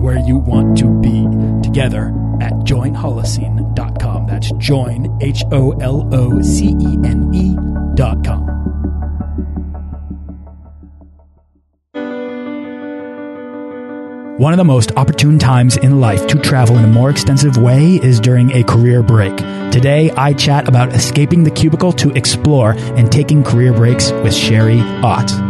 where you want to be together at joinholocene.com. That's join, H O L O C E N E.com. One of the most opportune times in life to travel in a more extensive way is during a career break. Today, I chat about escaping the cubicle to explore and taking career breaks with Sherry Ott.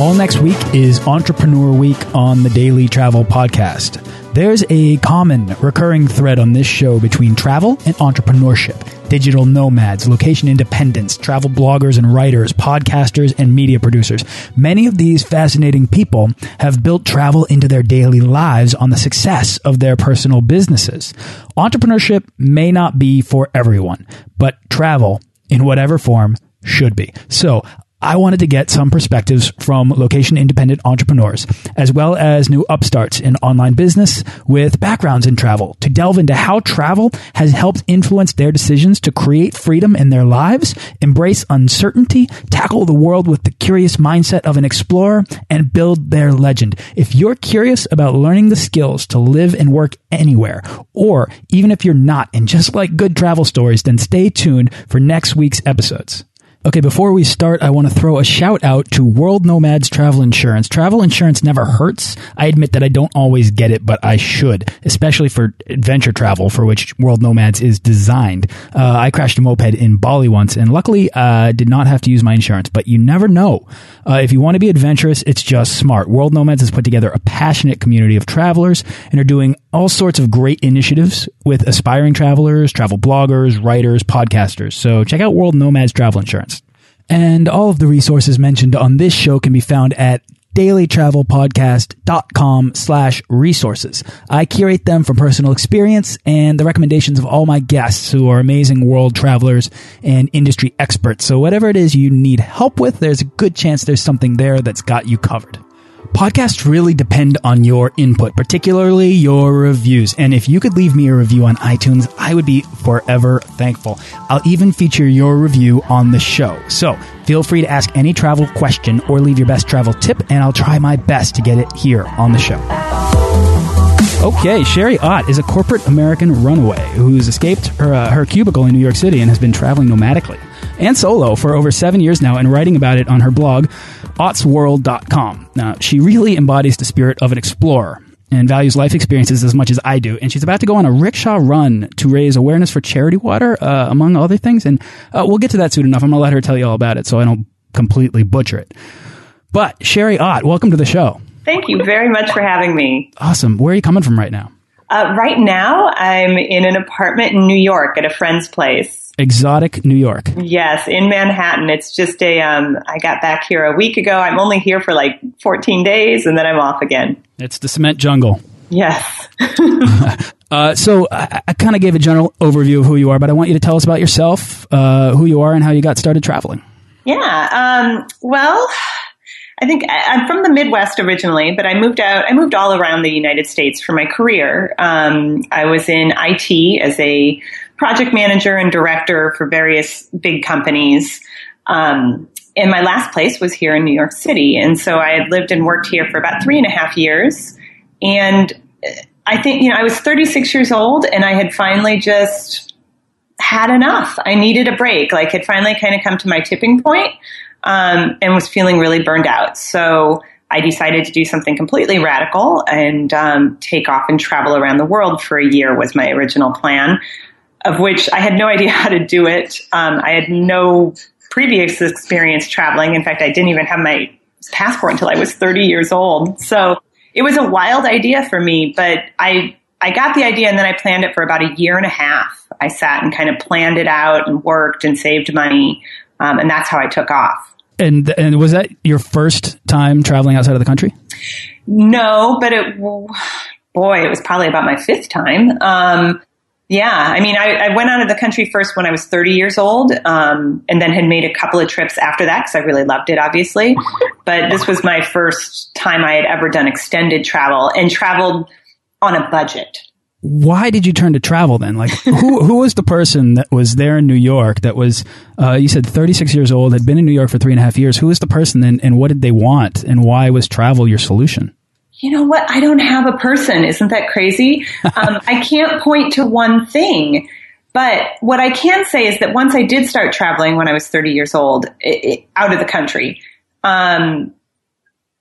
All next week is Entrepreneur Week on the Daily Travel Podcast. There's a common recurring thread on this show between travel and entrepreneurship. Digital nomads, location independents, travel bloggers and writers, podcasters and media producers. Many of these fascinating people have built travel into their daily lives on the success of their personal businesses. Entrepreneurship may not be for everyone, but travel in whatever form should be. So I wanted to get some perspectives from location independent entrepreneurs, as well as new upstarts in online business with backgrounds in travel, to delve into how travel has helped influence their decisions to create freedom in their lives, embrace uncertainty, tackle the world with the curious mindset of an explorer, and build their legend. If you're curious about learning the skills to live and work anywhere, or even if you're not and just like good travel stories, then stay tuned for next week's episodes. Okay, before we start, I want to throw a shout out to World Nomads Travel Insurance. Travel insurance never hurts. I admit that I don't always get it, but I should, especially for adventure travel, for which World Nomads is designed. Uh, I crashed a moped in Bali once, and luckily uh, did not have to use my insurance, but you never know. Uh, if you want to be adventurous, it's just smart. World Nomads has put together a passionate community of travelers and are doing all sorts of great initiatives with aspiring travelers, travel bloggers, writers, podcasters. So check out World Nomads Travel Insurance. And all of the resources mentioned on this show can be found at dailytravelpodcast.com slash resources. I curate them from personal experience and the recommendations of all my guests who are amazing world travelers and industry experts. So whatever it is you need help with, there's a good chance there's something there that's got you covered. Podcasts really depend on your input, particularly your reviews. And if you could leave me a review on iTunes, I would be forever thankful. I'll even feature your review on the show. So feel free to ask any travel question or leave your best travel tip, and I'll try my best to get it here on the show. Okay, Sherry Ott is a corporate American runaway who's escaped her, uh, her cubicle in New York City and has been traveling nomadically and solo for over seven years now and writing about it on her blog, ottsworld.com. Now, she really embodies the spirit of an explorer and values life experiences as much as I do. And she's about to go on a rickshaw run to raise awareness for charity water, uh, among other things. And uh, we'll get to that soon enough. I'm going to let her tell you all about it so I don't completely butcher it. But Sherry Ott, welcome to the show. Thank you very much for having me. Awesome. Where are you coming from right now? Uh, right now, I'm in an apartment in New York at a friend's place exotic New York. Yes, in Manhattan. It's just a. Um, I got back here a week ago. I'm only here for like 14 days, and then I'm off again. It's the cement jungle. Yes. uh, so I, I kind of gave a general overview of who you are, but I want you to tell us about yourself, uh, who you are, and how you got started traveling. Yeah. Um, well, I think I'm from the Midwest originally, but I moved out. I moved all around the United States for my career. Um, I was in IT as a project manager and director for various big companies. Um, and my last place was here in New York City. And so I had lived and worked here for about three and a half years. And I think, you know, I was 36 years old and I had finally just had enough. I needed a break. Like, had finally kind of come to my tipping point, um, and was feeling really burned out. So I decided to do something completely radical and um, take off and travel around the world for a year was my original plan. of which I had no idea how to do it. Um, I had no previous experience traveling. In fact, I didn't even have my passport until I was 30 years old. So it was a wild idea for me, but I, I got the idea and then I planned it for about a year and a half. I sat and kind of planned it out and worked and saved money. Um, and that's how I took off. And, and was that your first time traveling outside of the country? No, but it, boy, it was probably about my fifth time. Um, yeah, I mean, I, I, went out of the country first when I was 30 years old, um, and then had made a couple of trips after that because I really loved it, obviously. But this was my first time I had ever done extended travel and traveled on a budget. Why did you turn to travel then? Like, who who was the person that was there in New York that was, uh, you said 36 years old, had been in New York for three and a half years. Who was the person and, and what did they want? And why was travel your solution? you know what? I don't have a person. Isn't that crazy? Um, I can't point to one thing. But what I can say is that once I did start traveling when I was 30 years old, it, it, out of the country, um,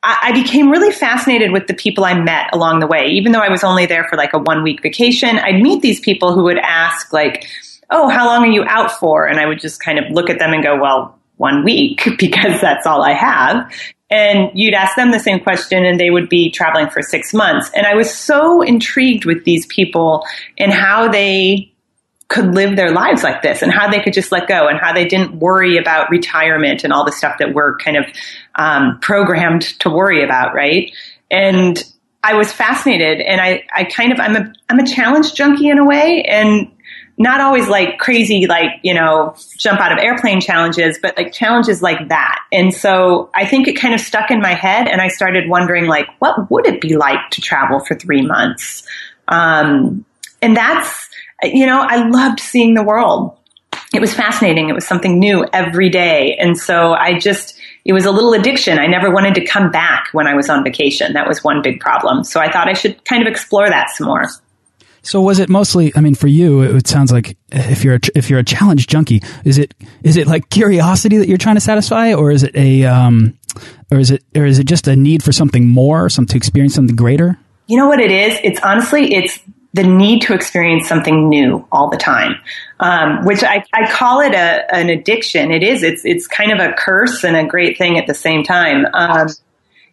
I, became really fascinated with the people I met along the way. Even though I was only there for like a one week vacation, I'd meet these people who would ask like, "Oh, how long are you out for?" And I would just kind of look at them and go, "Well, one week because that's all I have." And you'd ask them the same question and they would be traveling for six months. And I was so intrigued with these people and how they could live their lives like this and how they could just let go and how they didn't worry about retirement and all the stuff that we're kind of um, programmed to worry about, right? And I was fascinated and I, I kind of, I'm a, I'm a challenge junkie in a way. And not always like crazy, like, you know, jump out of airplane challenges, but like challenges like that. And so I think it kind of stuck in my head and I started wondering like, what would it be like to travel for three months? Um, and that's, you know, I loved seeing the world. It was fascinating. It was something new every day. And so I just, it was a little addiction. I never wanted to come back when I was on vacation. That was one big problem. So I thought I should kind of explore that some more. So was it mostly? I mean, for you, it sounds like if you're a, if you're a challenge junkie, is it is it like curiosity that you're trying to satisfy, or is it a um, or is it or is it just a need for something more, some to experience something greater? You know what it is? It's honestly, it's the need to experience something new all the time, um, which I, I call it a, an addiction. It is. It's it's kind of a curse and a great thing at the same time. Um,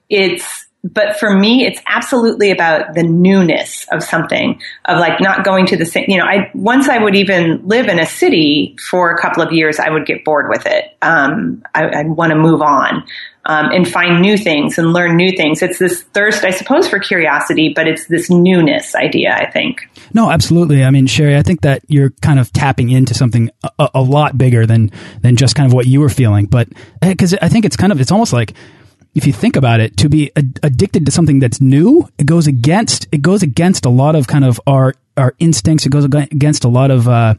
it's but for me, it's absolutely about the newness of something, of like not going to the same, you know, I, once I would even live in a city for a couple of years, I would get bored with it. Um, I, would want to move on. Um, and find new things and learn new things. It's this thirst, I suppose, for curiosity, but it's this newness idea, I think. No, absolutely. I mean, Sherry, I think that you're kind of tapping into something a, a lot bigger than, than just kind of what you were feeling. But because eh, I think it's kind of, it's almost like, if you think about it, to be ad addicted to something that's new, it goes against it goes against a lot of kind of our our instincts. It goes against a lot of uh,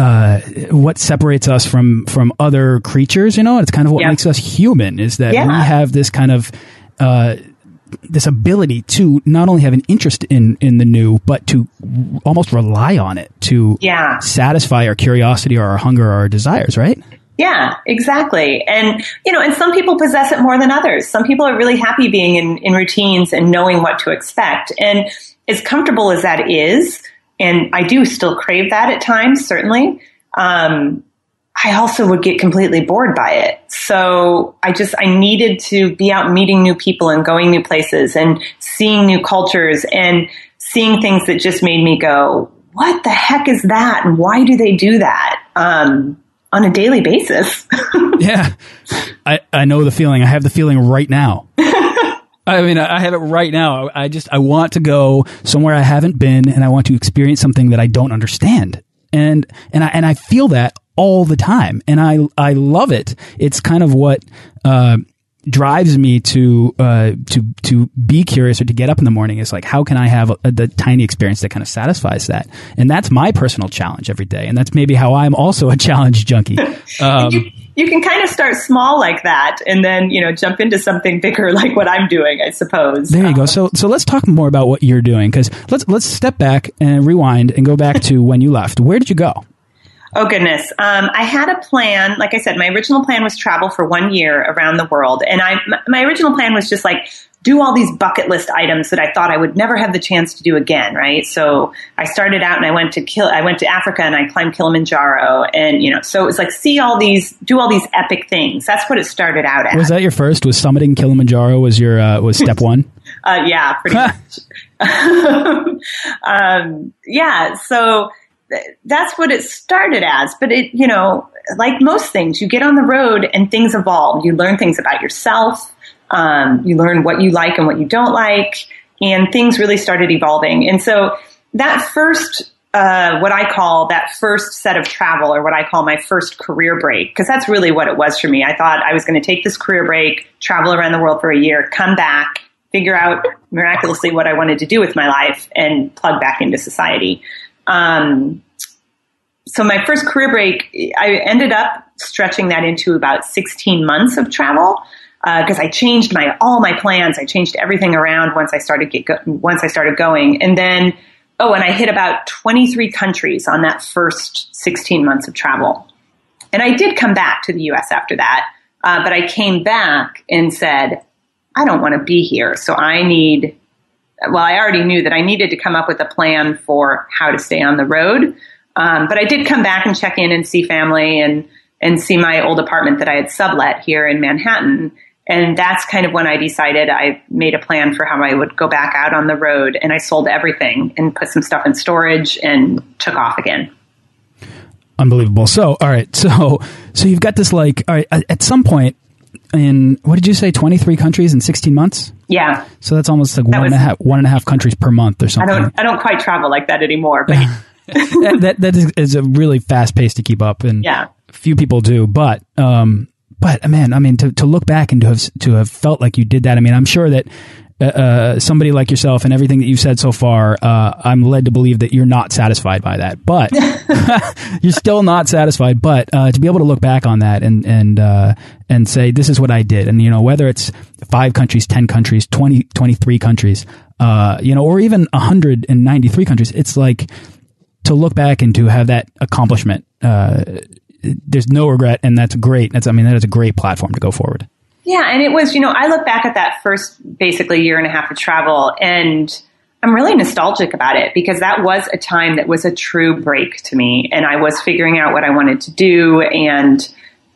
uh, what separates us from from other creatures. You know, it's kind of what yeah. makes us human. Is that yeah. we have this kind of uh, this ability to not only have an interest in in the new, but to almost rely on it to yeah. satisfy our curiosity or our hunger or our desires. Right? Yeah, exactly. And, you know, and some people possess it more than others. Some people are really happy being in, in routines and knowing what to expect. And as comfortable as that is, and I do still crave that at times, certainly, um, I also would get completely bored by it. So I just, I needed to be out meeting new people and going new places and seeing new cultures and seeing things that just made me go, what the heck is that? And why do they do that? Um, on a daily basis. yeah. I, I know the feeling. I have the feeling right now. I mean, I have it right now. I just, I want to go somewhere I haven't been and I want to experience something that I don't understand. And, and I, and I feel that all the time. And I, I love it. It's kind of what, uh, drives me to uh, to to be curious or to get up in the morning is like how can I have a, the tiny experience that kind of satisfies that and that's my personal challenge every day and that's maybe how I'm also a challenge junkie. Um, you, you, can kind of start small like that and then you know jump into something bigger like what I'm doing I suppose. There you go. So so let's talk more about what you're doing because let's let's step back and rewind and go back to when you left. Where did you go? Oh goodness. Um, I had a plan. Like I said, my original plan was travel for one year around the world. And I, my original plan was just like, do all these bucket list items that I thought I would never have the chance to do again, right? So I started out and I went to kill, I went to Africa and I climbed Kilimanjaro and, you know, so it was like see all these, do all these epic things. That's what it started out as. Was that your first? Was summiting Kilimanjaro was your, uh, was step one? uh, yeah, pretty much. um, yeah. So that's what it started as. But it, you know, like most things, you get on the road and things evolve. You learn things about yourself um, you learn what you like and what you don't like, and things really started evolving. And so that first, uh, what I call that first set of travel, or what I call my first career break, because that's really what it was for me. I thought I was going to take this career break, travel around the world for a year, come back, figure out miraculously what I wanted to do with my life, and plug back into society. Um, so my first career break, I ended up stretching that into about 16 months of travel because uh, I changed my all my plans. I changed everything around once I started get go- once I started going, and then oh, and I hit about 23 countries on that first 16 months of travel. And I did come back to the U.S. after that, uh, but I came back and said, I don't want to be here, so I need. Well, I already knew that I needed to come up with a plan for how to stay on the road. Um, but I did come back and check in and see family and and see my old apartment that I had sublet here in Manhattan. And that's kind of when I decided I made a plan for how I would go back out on the road and I sold everything and put some stuff in storage and took off again. Unbelievable. So, all right. So, so you've got this like, all right, at some point in, what did you say, 23 countries in 16 months? Yeah. So that's almost like that one, was, and a half, one and a half countries per month or something. I don't, I don't quite travel like that anymore, but. that, that, that is, is, a really fast pace to keep up and yeah. few people do, but, um, but man, I mean, to, to look back and to have, to have felt like you did that, I mean, I'm sure that uh, uh, somebody like yourself and everything that you've said so far, uh, I'm led to believe that you're not satisfied by that. But you're still not satisfied. But uh, to be able to look back on that and and uh, and say this is what I did, and you know whether it's five countries, ten countries, 20, 23 countries, uh, you know, or even 193 countries, it's like to look back and to have that accomplishment there's no regret, and that's great. That's I mean that is a great platform to go forward. Yeah, and it was you know I look back at that first basically year and a half of travel, and I'm really nostalgic about it because that was a time that was a true break to me, and I was figuring out what I wanted to do, and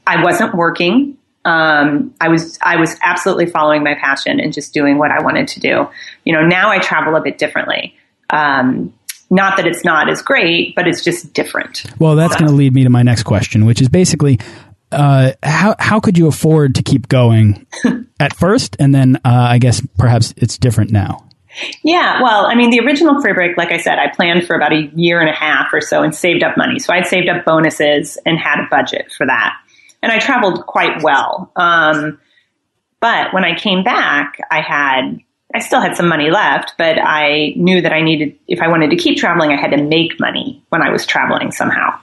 I wasn't working. Um, I was I was absolutely following my passion and just doing what I wanted to do. You know, now I travel a bit differently. Um, not that it's not as great, but it's just different. Well, that's going to lead me to my next question, which is basically uh, how how could you afford to keep going at first, and then uh, I guess perhaps it's different now. Yeah, well, I mean, the original free break, like I said, I planned for about a year and a half or so and saved up money. So I'd saved up bonuses and had a budget for that, and I traveled quite well. Um, but when I came back, I had I still had some money left, but I knew that I needed, if I wanted to keep traveling, I had to make money when I was traveling somehow.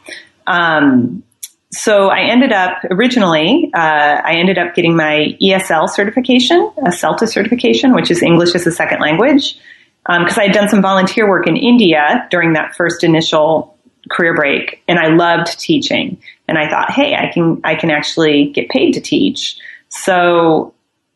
Um, so I ended up originally, uh, I ended up getting my ESL certification, a CELTA certification, which is English as a second language, because um, I had done some volunteer work in India during that first initial career break, and I loved teaching. And I thought, hey, I can I can actually get paid to teach. So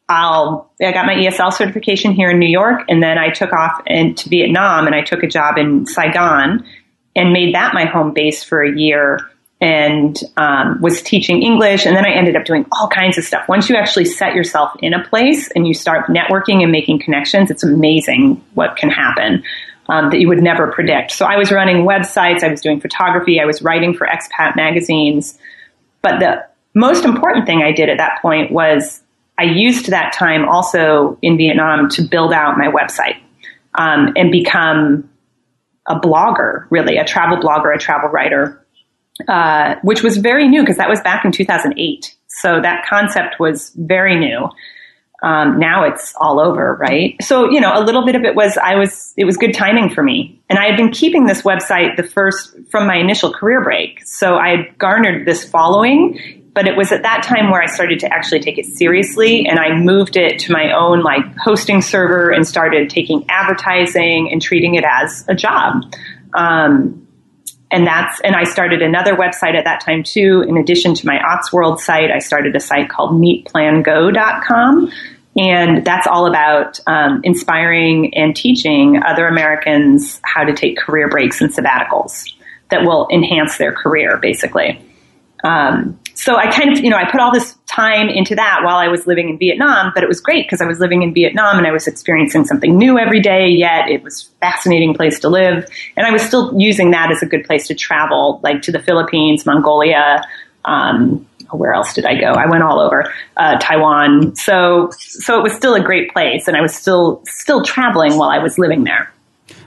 I'll, I got my ESL certification here in New York, and then I took off and to Vietnam, and I took a job in Saigon, and made that my home base for a year, and um, was teaching English, and then I ended up doing all kinds of stuff. Once you actually set yourself in a place and you start networking and making connections, it's amazing what can happen. Um, that you would never predict. So I was running websites, I was doing photography, I was writing for expat magazines. But the most important thing I did at that point was I used that time also in Vietnam to build out my website um, and become a blogger, really, a travel blogger, a travel writer, uh, which was very new because that was back in 2008. So that concept was very new. Um, now it's all over, right? So, you know, a little bit of it was, I was, it was good timing for me. And I had been keeping this website the first, from my initial career break. So I had garnered this following but it was at that time where I started to actually take it seriously and I moved it to my own like hosting server and started taking advertising and treating it as a job. Um, and that's and I started another website at that time too. In addition to my Ottsworld site, I started a site called meetplango.com. And that's all about um, inspiring and teaching other Americans how to take career breaks and sabbaticals that will enhance their career, basically. Um, so I kind of, you know, I put all this time into that while I was living in Vietnam, but it was great because I was living in Vietnam and I was experiencing something new every day, yet it was fascinating place to live. And I was still using that as a good place to travel, like to the Philippines, Mongolia, um, where else did I go? I went all over uh, Taiwan. So, so it was still a great place, and I was still still traveling while I was living there.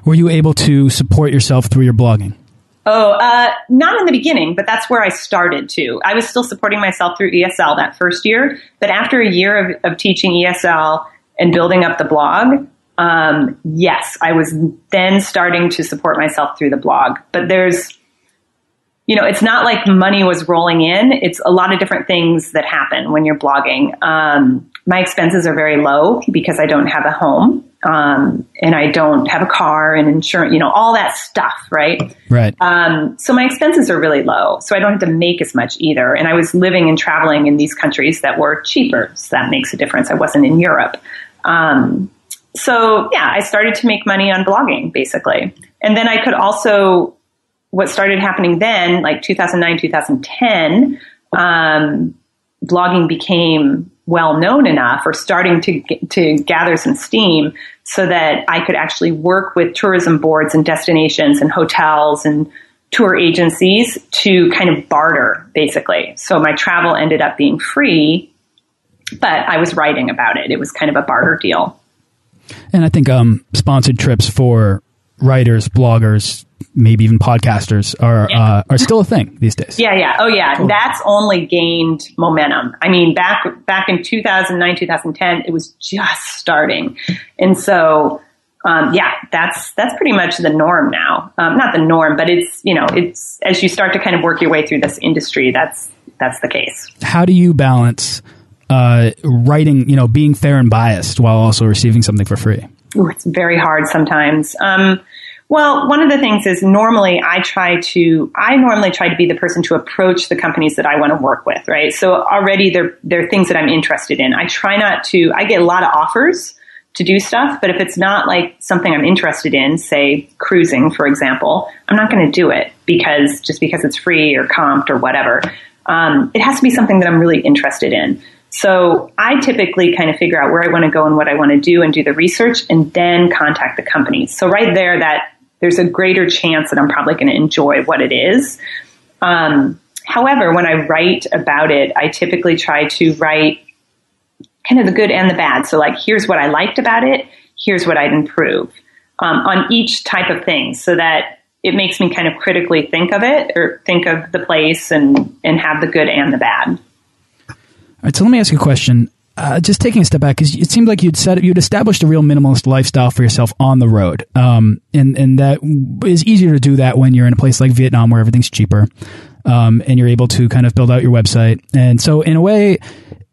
Were you able to support yourself through your blogging? Oh, uh, not in the beginning, but that's where I started to. I was still supporting myself through ESL that first year, but after a year of, of teaching ESL and building up the blog, um, yes, I was then starting to support myself through the blog. But there's, you know, it's not like money was rolling in. It's a lot of different things that happen when you're blogging. Um, my expenses are very low because I don't have a home um, and I don't have a car and insurance, you know, all that stuff, right? Right. Um, so my expenses are really low, so I don't have to make as much either. And I was living and traveling in these countries that were cheaper, so that makes a difference. I wasn't in Europe. Um, so yeah, I started to make money on blogging basically, and then I could also. What started happening then, like 2009, 2010, um, blogging became well known enough or starting to to gather some steam so that I could actually work with tourism boards and destinations and hotels and tour agencies to kind of barter basically. So my travel ended up being free, but I was writing about it. It was kind of a barter deal. And I think um, sponsored trips for writers, bloggers, maybe even podcasters are yeah. uh, are still a thing these days. Yeah, yeah, oh yeah, cool. that's only gained momentum. I mean, back back in 2009, 2010, it was just starting, and so um, yeah, that's that's pretty much the norm now. Um, not the norm, but it's you know it's as you start to kind of work your way through this industry, that's that's the case. How do you balance uh, writing, you know, being fair and biased while also receiving something for free? Ooh, it's very hard sometimes. Um, well, one of the things is normally I try to, I normally try to be the person to approach the companies that I want to work with, right? So already there, there are things that I'm interested in. I try not to, I get a lot of offers to do stuff, but if it's not like something I'm interested in, say cruising, for example, I'm not going to do it because just because it's free or comped or whatever. Um, it has to be something that I'm really interested in. So I typically kind of figure out where I want to go and what I want to do and do the research and then contact the companies. So right there, that there's a greater chance that I'm probably going to enjoy what it is. Um, however, when I write about it, I typically try to write kind of the good and the bad. So like, here's what I liked about it. Here's what I'd improve um, on each type of thing so that it makes me kind of critically think of it or think of the place and, and have the good and the bad. All right, so let me ask you a question. Uh, just taking a step back, because it seemed like you'd set you'd established a real minimalist lifestyle for yourself on the road, um, and and that is easier to do that when you're in a place like Vietnam where everything's cheaper, um, and you're able to kind of build out your website. And so, in a way,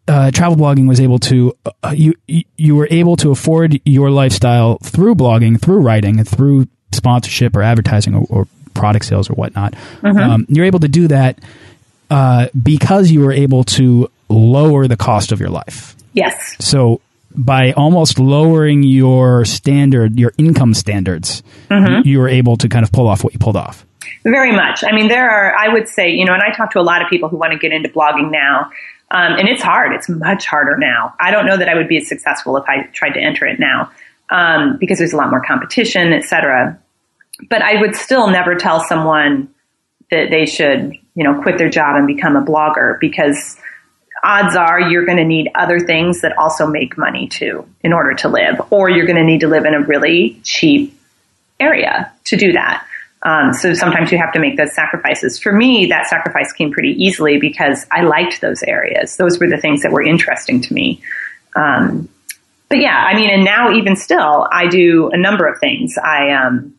uh, travel blogging was able to uh, you you were able to afford your lifestyle through blogging, through writing, and through sponsorship or advertising or, or product sales or whatnot. Mm -hmm. um, you're able to do that uh, because you were able to lower the cost of your life. Yes. So by almost lowering your standard, your income standards, mm -hmm. you were able to kind of pull off what you pulled off. Very much. I mean, there are, I would say, you know, and I talk to a lot of people who want to get into blogging now. Um, and it's hard. It's much harder now. I don't know that I would be as successful if I tried to enter it now um, because there's a lot more competition, et cetera. But I would still never tell someone that they should, you know, quit their job and become a blogger because odds are you're going to need other things that also make money too in order to live, or you're going to need to live in a really cheap area to do that. Um, so sometimes you have to make those sacrifices. For me, that sacrifice came pretty easily because I liked those areas. Those were the things that were interesting to me. Um, but yeah, I mean, and now even still, I do a number of things. I um,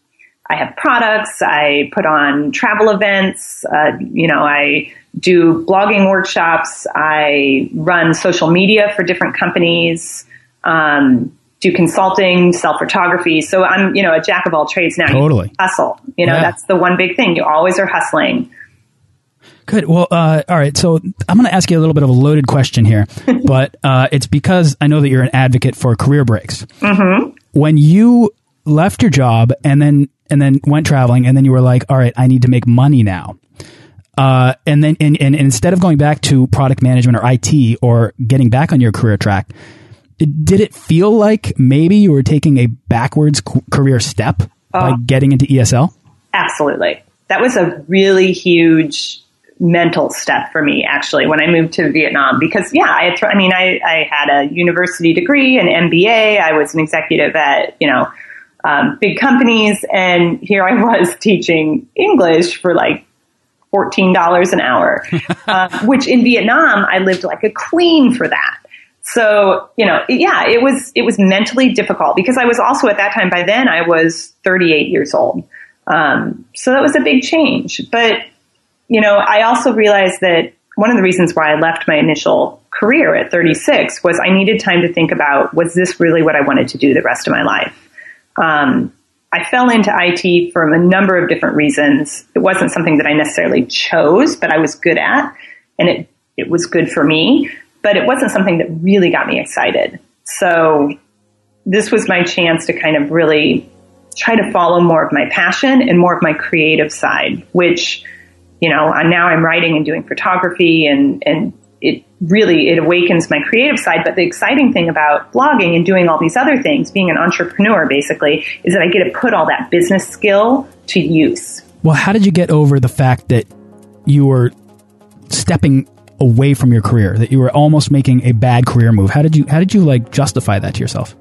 I have products. I put on travel events. Uh, you know, I do blogging workshops. I run social media for different companies. Um, do consulting, sell photography. So I'm, you know, a jack of all trades now. Totally you hustle. You know, yeah. that's the one big thing. You always are hustling. Good. Well, uh, all right. So I'm going to ask you a little bit of a loaded question here, but uh, it's because I know that you're an advocate for career breaks. Mm-hmm. When you left your job and then and then went traveling, and then you were like, "All right, I need to make money now." Uh, and then and, and instead of going back to product management or IT or getting back on your career track, did it feel like maybe you were taking a backwards career step by Oh. getting into ESL? Absolutely. That was a really huge mental step for me, actually, when I moved to Vietnam. Because, yeah, I, I mean, I, I had a university degree, an MBA. I was an executive at, you know, um, big companies. And here I was teaching English for like $14 an hour, uh, which in Vietnam, I lived like a queen for that. So, you know, yeah, it was, it was mentally difficult because I was also at that time, by then I was 38 years old. Um, so that was a big change. But, you know, I also realized that one of the reasons why I left my initial career at 36 was I needed time to think about, was this really what I wanted to do the rest of my life? Um, I fell into IT from a number of different reasons. It wasn't something that I necessarily chose, but I was good at, and it, it was good for me, but it wasn't something that really got me excited. So this was my chance to kind of really try to follow more of my passion and more of my creative side, which, you know, now I'm writing and doing photography and, and it really, it awakens my creative side. But the exciting thing about blogging and doing all these other things, being an entrepreneur basically, is that I get to put all that business skill to use. Well, how did you get over the fact that you were stepping away from your career, that you were almost making a bad career move? How did you how did you like justify that to yourself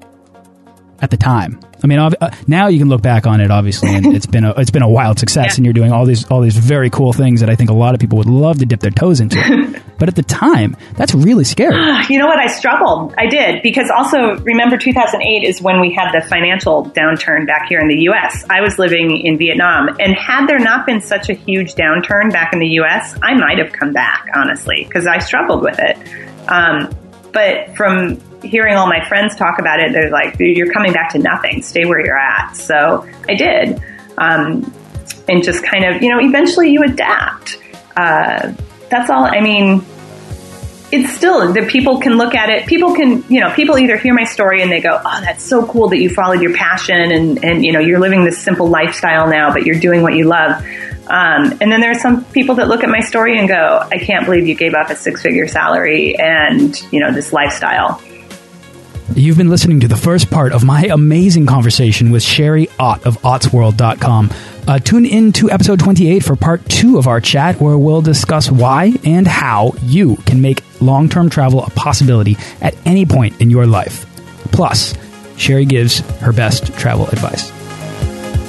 at the time? I mean, uh, now you can look back on it, obviously, and it's been a it's been a wild success, Yeah. and you're doing all these all these very cool things that I think a lot of people would love to dip their toes into. but at the time, that's really scary. You know what? I struggled. I did because also remember 2008 is when we had the financial downturn back here in the U.S. I was living in Vietnam, and had there not been such a huge downturn back in the U.S., I might have come back honestly because I struggled with it. Um, but from hearing all my friends talk about it, they're like, "Dude, "You're coming back to nothing. Stay where you're at." So I did, um, and just kind of, you know, eventually you adapt. Uh, that's all. I mean, it's still that people can look at it. People can, you know, people either hear my story and they go, "Oh, that's so cool that you followed your passion and and you know you're living this simple lifestyle now, but you're doing what you love." Um, and then there are some people that look at my story and go, "I can't believe you gave up a six figure salary and you know this lifestyle." You've been listening to the first part of my amazing conversation with Sherry Ott of ottsworld.com. Uh, tune in to episode 28 for part two of our chat, where we'll discuss why and how you can make long term travel a possibility at any point in your life. Plus, Sherry gives her best travel advice.